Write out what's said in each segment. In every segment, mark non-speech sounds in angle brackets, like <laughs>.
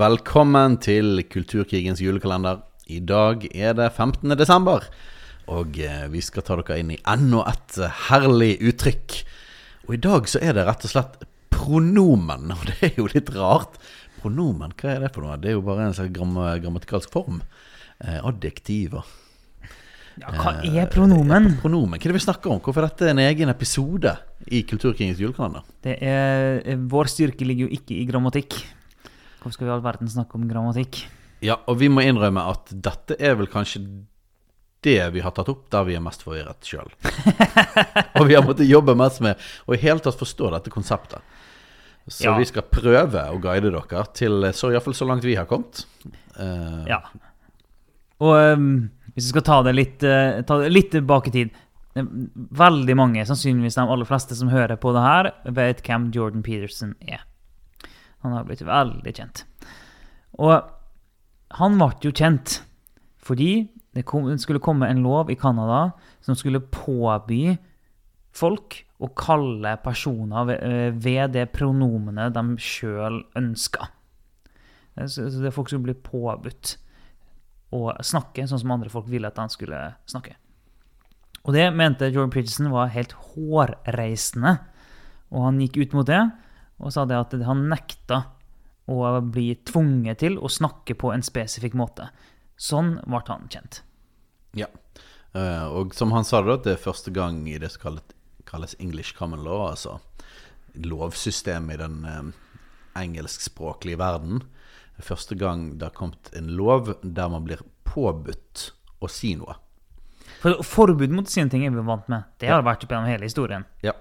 Velkommen til Kulturkrigens julekalender. I dag er det 15. desember, og eh, vi skal ta dere inn i enda et eh, herlig uttrykk. Og i dag så er det rett og slett pronomen, og det er jo litt rart. Pronomen, hva er det for noe? Det er jo bare en slags gram grammatikalsk form. Eh, adjektiver. Ja, hva er pronomen? Pronomen, hva er det vi snakker om? Hvorfor er dette en egen episode i Kulturkrigens julekalender? Det er, eh, vår styrke ligger jo ikke i grammatikk. Hvorfor skal vi i all verden snakke om grammatikk? Ja, og vi må innrømme at dette er vel kanskje det vi har tatt opp der vi er mest forvirret sjøl. <laughs> og vi har måttet jobbe mest med å i hele tatt forstå dette konseptet. Så Ja. vi skal prøve å guide dere til så iallfall så langt vi har kommet. Uh, Ja. Og um, hvis vi skal ta det litt, uh, ta det litt tilbake i tid eh, Veldig mange, sannsynligvis de aller fleste som hører på det her, vet hvem Jordan Peterson er. Han har blitt veldig kjent. Og han ble jo kjent fordi det, kom, skulle komme en lov i Canada som skulle påby folk å kalle personer ved, eh, ved det pronomenet de sjøl ønska. Så så det folk skulle bli påbudt å snakke sånn som andre folk ville at han skulle snakke. Og det mente Jordan Peterson var helt hårreisende. Og han gikk ut mot det og sa det at han nekta å bli tvunget til å snakke på en spesifikk måte. Sånn ble han kjent. Ja. Eh, og som han sa det, da, det er første gang i det som kalles, English common law, altså lovsystemet i den eh, engelskspråklige verden. Er første gang det har kommet en lov der man blir påbudt å si noe. For Forbud mot å si noe ting er vi vant med. Det har vært opp gjennom hele historien. Ja.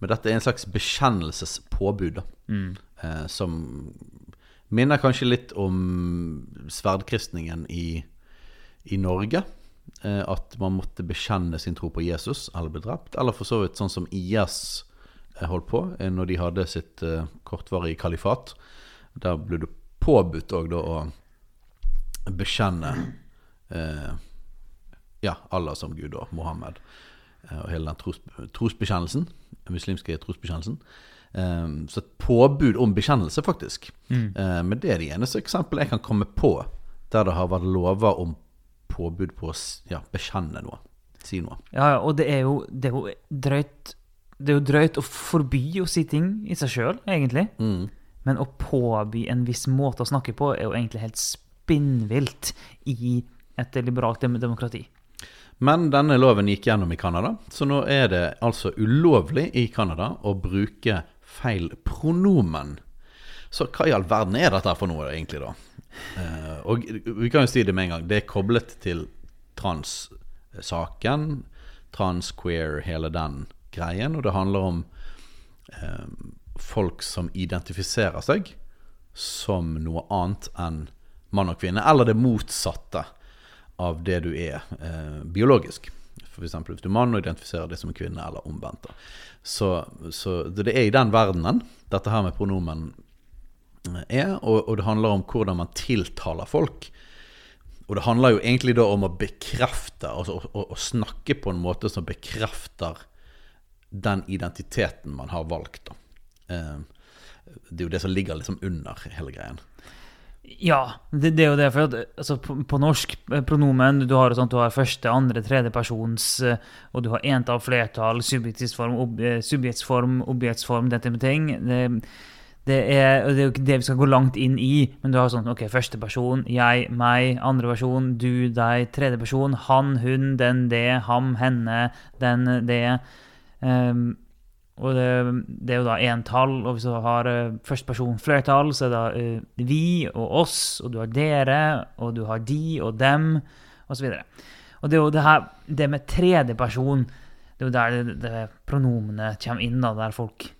Men dette er en slags bekjennelsespåbud, da. Eh, som minner kanskje litt om sverdkristningen i, i Norge. Eh, at man måtte bekjenne sin tro på Jesus eller bli drept. Eller for så vidt sånn som IS eh, holdt på eh, når de hadde sitt eh, kortvarige kalifat. Der ble det påbudt òg da å bekjenne eh, ja, Allah som Gud og Mohammed eh, og hele den tros, trosbekjennelsen, muslimske trosbekjennelsen. Um, Så et påbud om bekjennelse, faktisk. Eh, Men det er det eneste eksempelet jeg kan komme på der det har vært lover om påbud på å ja, bekjenne noe. Si noe. Ja, ja, og det er jo, det er jo drøyt Det er jo drøyt å forby å si ting i seg sjøl, egentlig. Mm. Men å påby en viss måte å snakke på er jo egentlig helt spinnvilt i et liberalt demokrati. Men denne loven gikk gjennom i Canada, så nå er det altså ulovlig i Canada å bruke feil pronomen. Så hva i all verden er dette for noe, egentlig, da? Eh, og vi kan jo si det med en gang. Det er koblet til trans-saken. Trans, queer, hele den greien. Og det handler om eh, folk som identifiserer seg som noe annet enn mann og kvinne, eller det motsatte av det du er eh, biologisk. Eksempel hvis du er mann og identifiserer deg som kvinne, eller omvendt. Så, så det er i den verdenen dette her med pronomen eh, er, og, og det handler om hvordan man tiltaler folk. Og det handler jo egentlig da om å bekrefte, altså å, å, å snakke på en måte som bekrefter den identiteten man har valgt. da. Eh, det er jo det som ligger liksom under hele greien. Ja, det, det er jo det. For at, altså, på, på norsk eh, pronomen du har, jo at du har første, andre, tredje persons, eh, og du har entall, flertall, subjektsform, ob, eh, subjektsform, objektsform, den type ting. Det, er, det er jo ikke det vi skal gå langt inn i, men du har sånn ok, første person, jeg, meg, andre person, du, deg, tredje person, han, hun, den, det, ham, henne, den, det. Ehm, og det, det er jo da entall, og hvis du har uh, første person flertall, så er det uh, vi og oss, og du har dere, og du har de og dem, osv. Og det er jo det her Det med tredje person, det er jo der det, det pronomenet kommer inn, da, der folk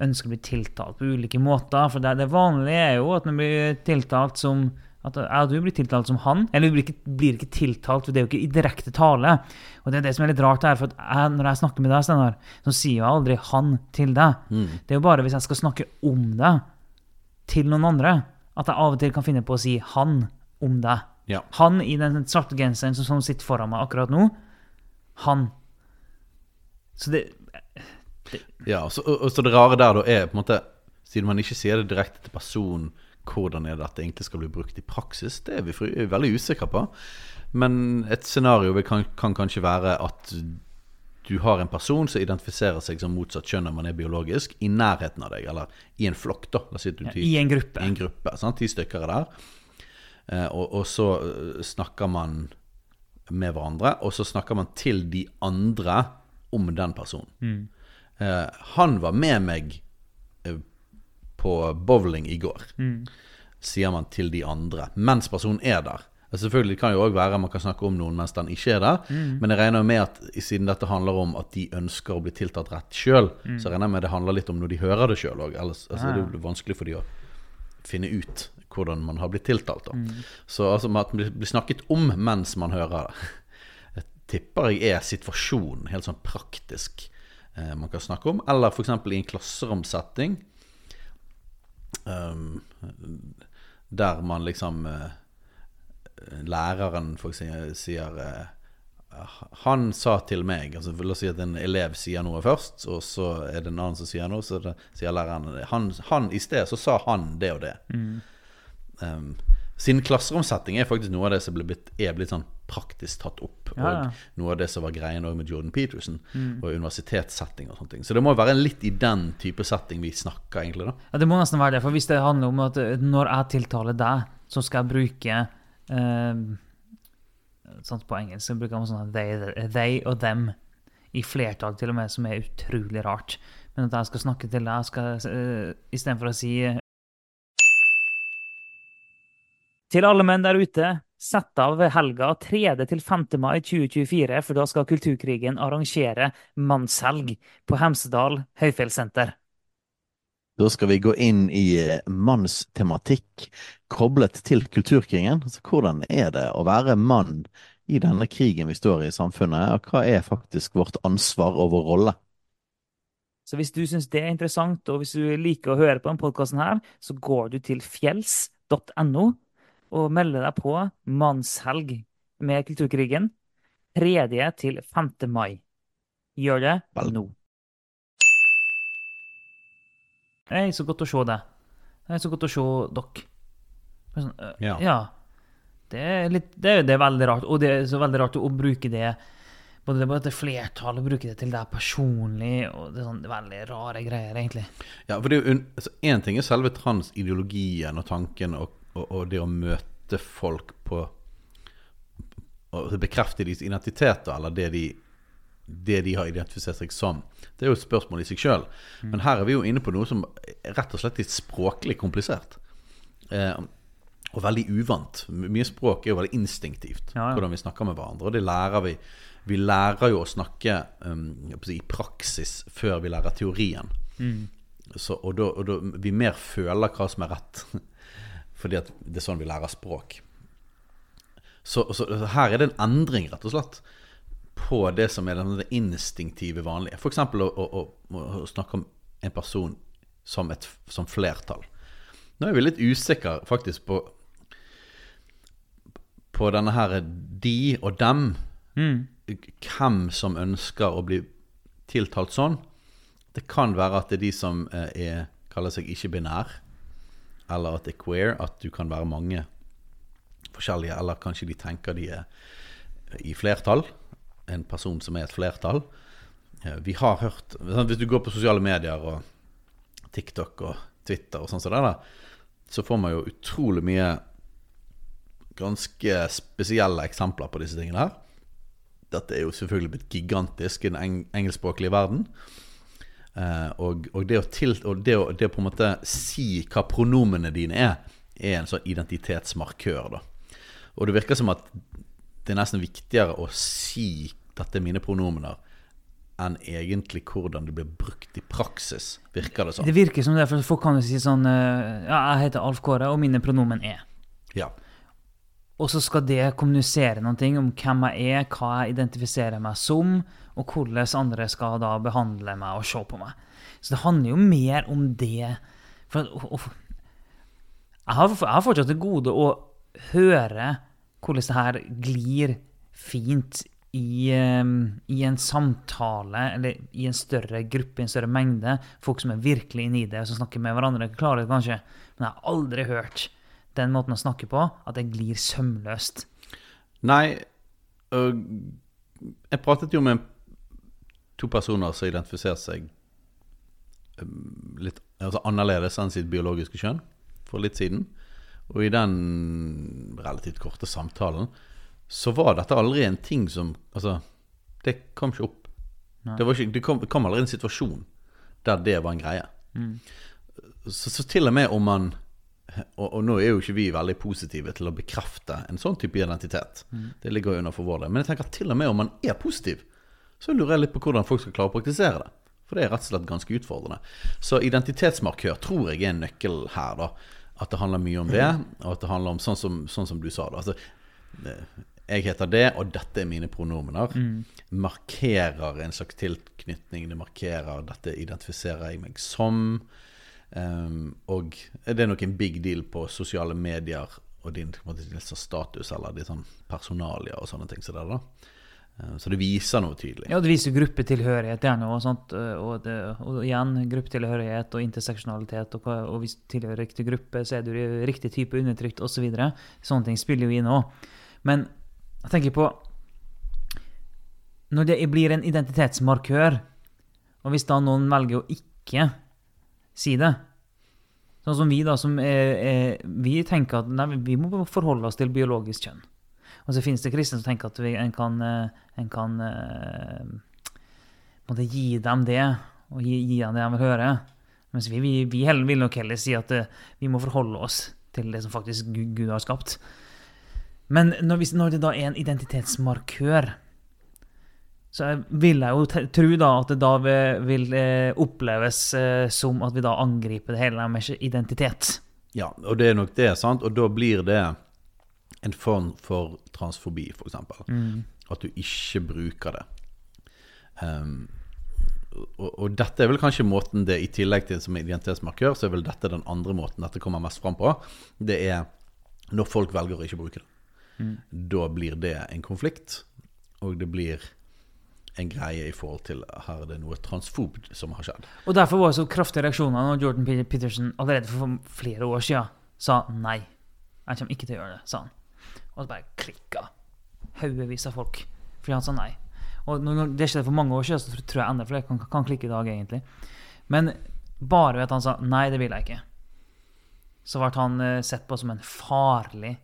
ønsker å bli tiltalt på ulike måter. For det, det vanlige er jo at man blir tiltalt som at ja, du blir tiltalt som han, eller du blir ikke, blir ikke tiltalt, for det er jo ikke i direkte tale. Og det er det som er litt rart her, for jeg, når jeg snakker med deg, Steinar, så sier jeg aldri 'han' til deg. Det er jo bare hvis jeg skal snakke om deg til noen andre, at jeg av og til kan finne på å si 'han' om deg. Ja. Han i den svarte genseren som, som sitter foran meg akkurat nå, han. Så det Ja, og så, og så det rare der da er på en måte Siden man ikke sier det direkte til personen, hvordan er det at egentlig skal bli brukt i praksis? Det er vi fri- veldig usikre på. Men et scenario kan, kan kanskje være at du har en person som identifiserer seg som motsatt kjønn når man er biologisk, i nærheten av deg, eller i en flokk, da. Si du ja, I en gruppe. i en gruppe. Sant? Ti stykker er der. Eh, og, og så eh, snakker man med hverandre, og så snakker man til de andre om den personen. Eh, han var med meg på bowling i går, sier man til de andre, mens personen er der. Altså selvfølgelig kan jo også være man kan snakke om noen mens den ikke er der, men jeg regner med at siden dette handler om at de ønsker å bli tiltatt rett sjøl, så regner jeg med det handler litt om når de hører det sjøl òg. Ellers altså, det er jo vanskelig for de å finne ut hvordan man har blitt tiltalt. Da. Så altså, at man blir- blir snakket om mens man hører det, <laughs> jeg tipper jeg er situasjonen helt sånn praktisk eh, man kan snakke om. Eller f.eks. i en klasseromsetting um, der man liksom uh, Læreren for eksempel, sier uh, Han sa til meg altså La oss si at en elev sier noe først, og så er det en annen som sier noe, så det, sier læreren han, han I sted så sa han det og det. Um, siden klasseromsetting er faktisk noe av det som blitt, er blitt sånn praktisk tatt opp. Ja. Og noe av det som var greien med Jordan Peterson, og universitetssetting og sånne ting. Så det må være litt i den type setting vi snakker, egentlig. da Ja, det må nesten være det. For hvis det handler om at eh, når jeg tiltaler deg, så skal jeg bruke eh, sånn På engelsk så bruker man sånn they, they og them i flertall, til og med, som er utrolig rart. Men at jeg skal snakke til deg, skal uh, istedenfor å si eh, Til alle menn der ute, sett av helga 3. til 5. mai 2024, for da skal Kulturkrigen arrangere mannshelg på Hemsedal høyfjellssenter. Da skal vi gå inn i eh, mannstematikk koblet til kulturkrigen. Altså, hvordan er det å være mann i denne krigen vi står i i samfunnet, og hva er faktisk vårt ansvar og vår rolle? Så hvis du syns det er interessant, og hvis du liker å høre på denne podkasten så går du til fjells.no og melde deg på mannshelg med Kulturkrigen 3. til 5. mai. Gjør det nå. Hei, så godt å se deg. Er så godt å se dere. Er Sånn, øh, Ja. ja. Det er, litt, det, er- det er veldig rart, og det er så veldig rart å bruke det både det til flertall og bruke det til deg personlig. og Det er sånn veldig rare greier, egentlig. Ja, for det er jo un- altså, En ting er selve transideologien og tanken og, og, og det å møte folk på Og bekrefte deres identitet, eller det de, det de har identifisert seg som. Det er jo et spørsmål i seg sjøl. Men her er vi jo inne på noe som rett og slett er språklig komplisert. Eh, og veldig uvant. Mye språk er jo veldig instinktivt, Ja, ja. hvordan vi snakker med hverandre. Og det lærer vi. Vi lærer jo å snakke um, i praksis før vi lærer teorien. Så, og da, og da vi mer føler hva som er rett. Fordi det er sånn vi lærer språk. Så, så her er det en endring, rett og slett, på det som er det instinktive vanlige. F.eks. Å, å, å, å snakke om en person som, et, som flertall. Nå er vi litt usikre faktisk på På denne her de og dem. Hvem som ønsker å bli tiltalt sånn. Det kan være at det er de som eh, er, kaller seg ikke-binær, eller at det er queer, at du kan være mange forskjellige, eller kanskje de tenker de er i flertall, en person som er et flertall. Vi har hørt, hvis du går på sosiale medier og TikTok og Twitter og sånn som det der, så får man jo utrolig mye ganske spesielle eksempler på disse tingene her. Dette er jo selvfølgelig blitt gigantisk i den eng engelskspråklige verden. Eh, og, og, det å til, og det å det å på en måte si hva pronomene dine er, er en sånn identitetsmarkør. da. Og det virker som at det er nesten viktigere å si 'dette er mine pronomener', enn egentlig hvordan det blir brukt i praksis, virker det som. Det virker som det, for folk kan jo si sånn eh, Ja, jeg heter Alf Kåre, og mine pronomen er. Ja. Og så skal det kommunisere noe om hvem jeg er, hva jeg identifiserer meg som, og hvordan andre skal da behandle meg og se på meg. Så det handler jo mer om det. For, jeg, har, jeg har fortsatt til gode å høre hvordan det her glir fint i, um, i, en samtale, eller i en større gruppe, i en større mengde, folk som er virkelig inne i det, som snakker med hverandre, klarer det kanskje, men jeg har aldri hørt den måten å snakke på, at det glir sømløst. Nei, øh, jeg pratet jo med to personer som identifiserer seg litt altså annerledes enn sitt biologiske kjønn for litt siden. Og i den relativt korte samtalen så var dette aldri en ting som Altså, det kom ikke opp. Det, ikke, det, kom, det, kom, aldri en situasjon der det var en greie. Mm. Så, så, til og med om man og, og, nå er jo ikke vi veldig positive til å bekrefte en sånn type identitet. Mm. Det ligger jo under for vår del. Men jeg tenker at til og med om man er positiv, så lurer jeg litt på hvordan folk skal klare å praktisere det. For det er rett og slett ganske utfordrende. Så identitetsmarkør tror jeg er en nøkkel her, da. At det handler mye om det, og at det handler om sånn som, sånn som du sa. da altså, jeg heter det, og dette er mine pronomener, mm. markerer en slags tilknytning. Det markerer dette identifiserer jeg meg som. Um, og det er nok en big deal på sosiale medier og din, måte, status eller din sånn personalia og sånne ting. Så det, da. Ehm, så det viser noe tydelig. Ja, det viser gruppetilhørighet gjerne. Og, sånt, og, det, og igjen gruppetilhørighet og interseksjonalitet. Og, og, hvis du tilhører riktig gruppe, så er du riktig type undertrykt osv. Så videre. Sånne ting spiller jo inn òg. Men jeg tenker på Når det blir en identitetsmarkør, og hvis da noen velger å ikke si det Sånn som vi, da, som er, er, vi tenker at nei, vi må forholde oss til biologisk kjønn. Og så finnes det kristne som tenker at vi, en kan, en kan måtte gi dem det, og gi, gi, dem det de vil høre. Mens vi, vi, vi vil nok heller si at vi må forholde oss til det som faktisk Gud har skapt. Men når, når, det da er en identitetsmarkør, så vil jeg jo tro da at det da vil, eh, oppleves eh, som at vi da angriper det hele med identitet. Ja, og det er nok det, sant? Og da blir det en form for transfobi, f.eks. Mm. At du ikke bruker det. Um, og, og, dette er vel kanskje måten det, i tillegg til som identitetsmarkør, så er vel dette den andre måten dette kommer mest fram på. Det er når folk velger å ikke bruke det. Mm. Da blir det en konflikt, og det blir en greie i forhold til her er det noe transfobt som har skjedd. Og Derfor var det så kraftige reaksjoner når Jordan Peterson allerede for flere år siden sa nei. Jeg kommer ikke til å gjøre det, sa han. Og så bare klikka haugevis av folk fordi han sa nei. Og når det skjedde for mange år siden, så tror jeg enda flere kan, kan klikke i dag, egentlig. Men bare ved at han sa nei, det vil jeg ikke, så ble han eh, sett på som en farlig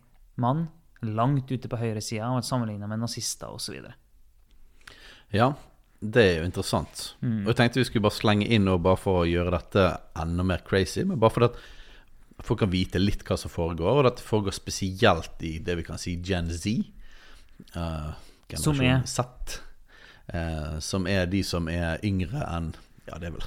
mann langt ute på høyresida og sammenligna med nazister osv. Ja, det er jo interessant. Mm. Og jeg tenkte vi skulle bare slenge inn og bare for å gjøre dette enda mer crazy. Men bare for at folk kan vite litt hva som foregår. Og dette foregår spesielt i det vi kan si Gen Z. Uh, som er Z. Uh, som er de som er yngre enn Ja, det er vel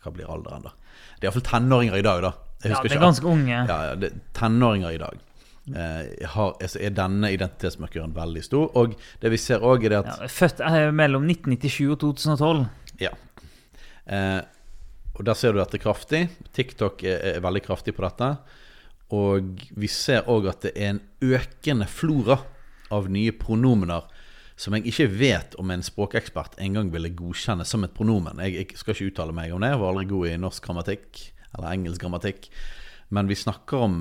Hva blir alderen, da? Det er iallfall tenåringer i dag, da. ja, det er ganske unge. Ja, ja, det, tenåringer i dag Uh, har, altså er denne identitetsmarkøren veldig stor. Og det vi ser òg, er det at ja, Født mellom 1997 og 2012. Ja. Eh, og der ser du dette kraftig. TikTok er, er veldig kraftig på dette. Og vi ser òg at det er en økende flora av nye pronomener som jeg ikke vet om en språkekspert engang ville godkjenne som et pronomen. Jeg, jeg, skal ikke uttale meg om det, jeg var aldri god i norsk grammatikk eller engelsk grammatikk. Men vi snakker om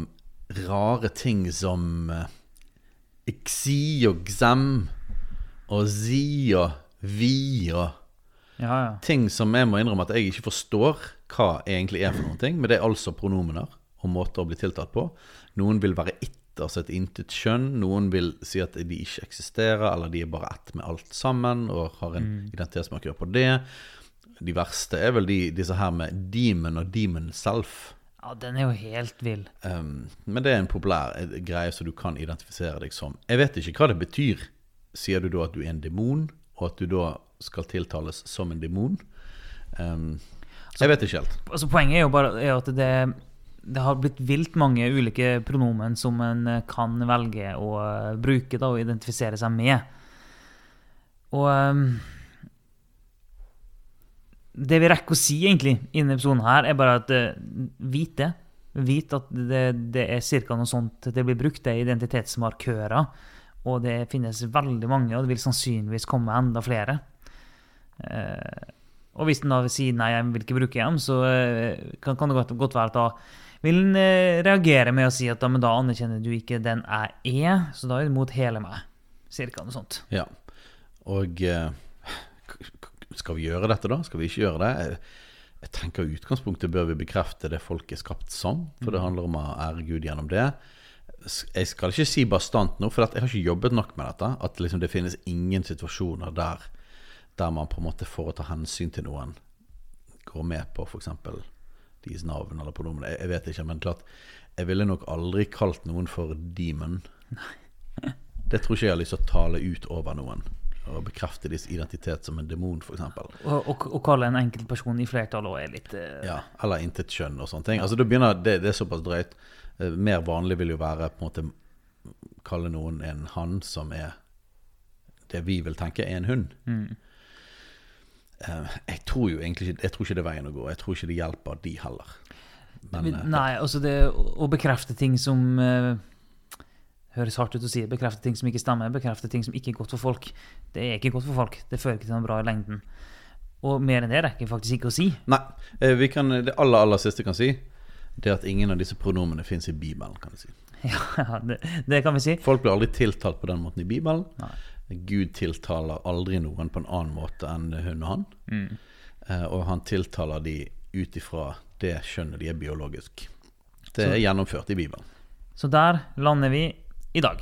rare ting som uh, xi og xem og zi og vi og ja, ja. Ting som jeg må innrømme at jeg ikke forstår hva egentlig er for noen ting. Men det er altså pronomener og måter å bli tiltalt på. Noen vil være it, altså et intet kjønn. Noen vil si at de ikke eksisterer, eller de er bare ett med alt sammen og har en mm. identitetsmarkør på det. De verste er vel de, disse her med demon og demon self. Ja, den er jo helt vill. Um, men det er en populær eh, greie som du kan identifisere deg som. Jeg vet ikke hva det betyr. Sier du da at du er en demon og at du da skal tiltales som en demon. Um, jeg vet ikke helt. Altså, poenget er jo bare er at det, det har blitt vilt mange ulike pronomen som en kan velge å bruke da, og identifisere seg med. Og um, Det vi rekker å si egentlig i denne episoden, her er bare at uh, vit det. Vit at det, det er ca. noe sånt det blir brukt, det er identitetsmarkører. Og det finnes veldig mange, og det vil sannsynligvis komme enda flere. Eh, og hvis den da sier nei, jeg vil ikke bruke dem, så uh, kan, kan, det godt, godt, være at da vil den reagere med å si at da, men da anerkjenner du ikke den jeg er, så da er du mot hele meg. Cirka noe sånt. Ja. Og skal vi gjøre dette, da? Skal vi ikke gjøre det? Jeg, jeg tenker utgangspunktet bør vi bekrefte det folk er skapt som, for det mm. handler om å ære Gud gjennom det. Jeg skal ikke si bastant nå, for jeg har ikke jobbet nok med dette. At liksom det finnes ingen situasjoner der, der man på en måte for å ta hensyn til noen går med på f.eks. deres navn eller pronomen. Jeg, jeg vet ikke, men klart, jeg ville nok aldri kalt noen for demon. Det tror ikke jeg har lyst til å tale ut over noen Og bekrefte deres identitet som en demon, f.eks. Og, og, og kalle en enkeltperson i flertall òg er litt uh... Ja, eller intet kjønn og sånne ting. Altså, det, begynner, det, det, er såpass drøyt. Uh, mer vanlig vil jo være på en måte kalle noen en han som er det vi vil tenke er en hund. Mm. Uh, jeg tror jo egentlig ikke, jeg tror ikke det er veien å gå. Jeg tror ikke det hjelper de heller. Men, Nei, altså det å bekrefte ting som høres hardt ut å si, bekrefte ting som ikke stemmer, bekrefte ting som ikke er godt for folk. Det er ikke godt for folk. Det fører ikke til noe bra i lengden. Og mer enn det rekker faktisk ikke å si. Nei. Eh, vi kan, det aller, aller siste kan si, det at ingen av disse pronomene fins i Bibelen, kan vi si. <laughs> Ja, det, det, kan vi si. Folk blir aldri tiltalt på den måten i Bibelen. Nei. Gud tiltaler aldri noen på en annen måte enn hun og han. Mm. Eh, og han tiltaler de ut ifra det skjønnet de er biologisk. Det er gjennomført i Bibelen. Så der lander vi i dag.